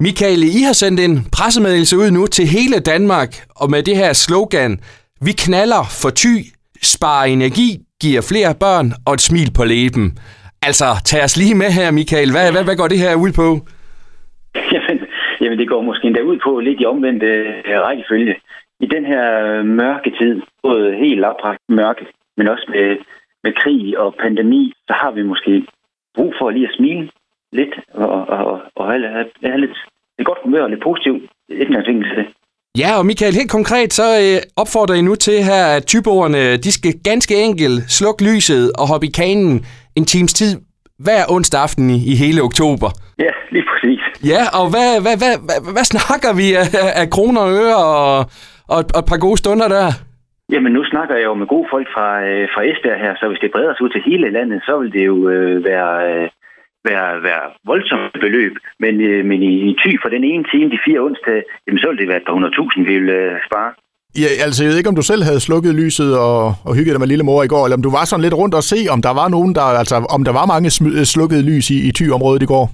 Michael, I har sendt en pressemeddelelse ud nu til hele Danmark, og med det her slogan, vi knaller for ty, sparer energi, giver flere børn og et smil på læben. Altså, tag os lige med her, Michael. Hvad, hvad, hvad går det her ud på? Jamen, jamen, det går måske endda ud på lidt i omvendt øh, rækkefølge. I den her øh, mørke tid, både helt opragt mørke, men også med, med krig og pandemi, så har vi måske brug for lige at smile lidt og, og, og have, have, lidt, lidt godt humør og lidt positivt indgangsvinkel til det. Ja, og Michael, helt konkret, så øh, opfordrer I nu til her, at tyboerne, de skal ganske enkelt slukke lyset og hoppe i kanen en times tid hver onsdag aften i, i hele oktober. Ja, lige præcis. Ja, og hvad, hvad, hvad, hvad, hvad snakker vi af, af kroner og øre og, og, og et par gode stunder der? Jamen, nu snakker jeg jo med gode folk fra, øh, fra Esbjerg her, så hvis det breder sig ud til hele landet, så vil det jo øh, være, øh, være, være voldsomt beløb. Men, øh, men i, i ty for den ene time, de fire onsdag, jamen, så vil det være et par hundredtusind, vi vil øh, spare. Ja, altså, jeg ved ikke, om du selv havde slukket lyset og, og hygget dig med lille mor i går, eller om du var sådan lidt rundt og se, om der var nogen, der, altså, om der var mange sm- slukkede lys i, i ty-området i går.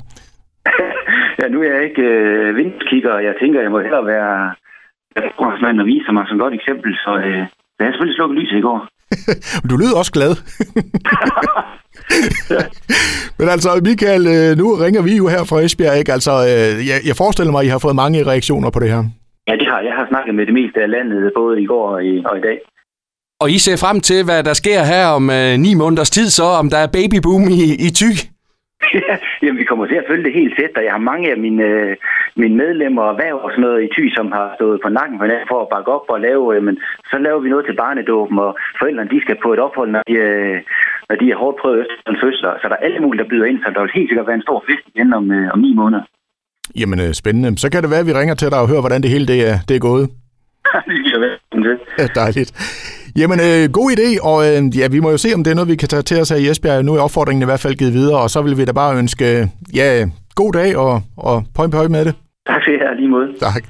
ja, nu er jeg ikke øh, vindskigger, og jeg tænker, jeg må hellere være forholdsmand og vise mig som godt eksempel, så øh, jeg har selvfølgelig slukket lyset i går. du lyder også glad. Men altså, Michael, øh, nu ringer vi jo her fra Esbjerg, ikke? Altså, øh, jeg, jeg forestiller mig, at I har fået mange reaktioner på det her. Ja, det har jeg. har snakket med det meste af landet, både i går og i, og i dag. Og I ser frem til, hvad der sker her om øh, ni måneders tid, så om der er babyboom i, i tyk? Ja, jamen, vi kommer til at følge det helt tæt, og jeg har mange af mine, øh, mine medlemmer og værv og sådan noget i Thy, som har stået på nakken for, for at bakke op og lave, øh, men så laver vi noget til barnedåben, og forældrene de skal på et ophold, når de, øh, når de er hårdt prøvet efter en fødsel. Så der er alle mulige, der byder ind, så der vil helt sikkert være en stor fest igen om, øh, om ni måneder. Jamen, øh, spændende. Så kan det være, at vi ringer til dig og hører, hvordan det hele det er, det er gået. det giver være. Ja, dejligt. Jamen, øh, god idé, og øh, ja, vi må jo se, om det er noget, vi kan tage til os her i Esbjerg. Nu er opfordringen i hvert fald givet videre, og så vil vi da bare ønske, ja, god dag og, og pøj pøj med det. Tak skal I have, lige måde. Tak.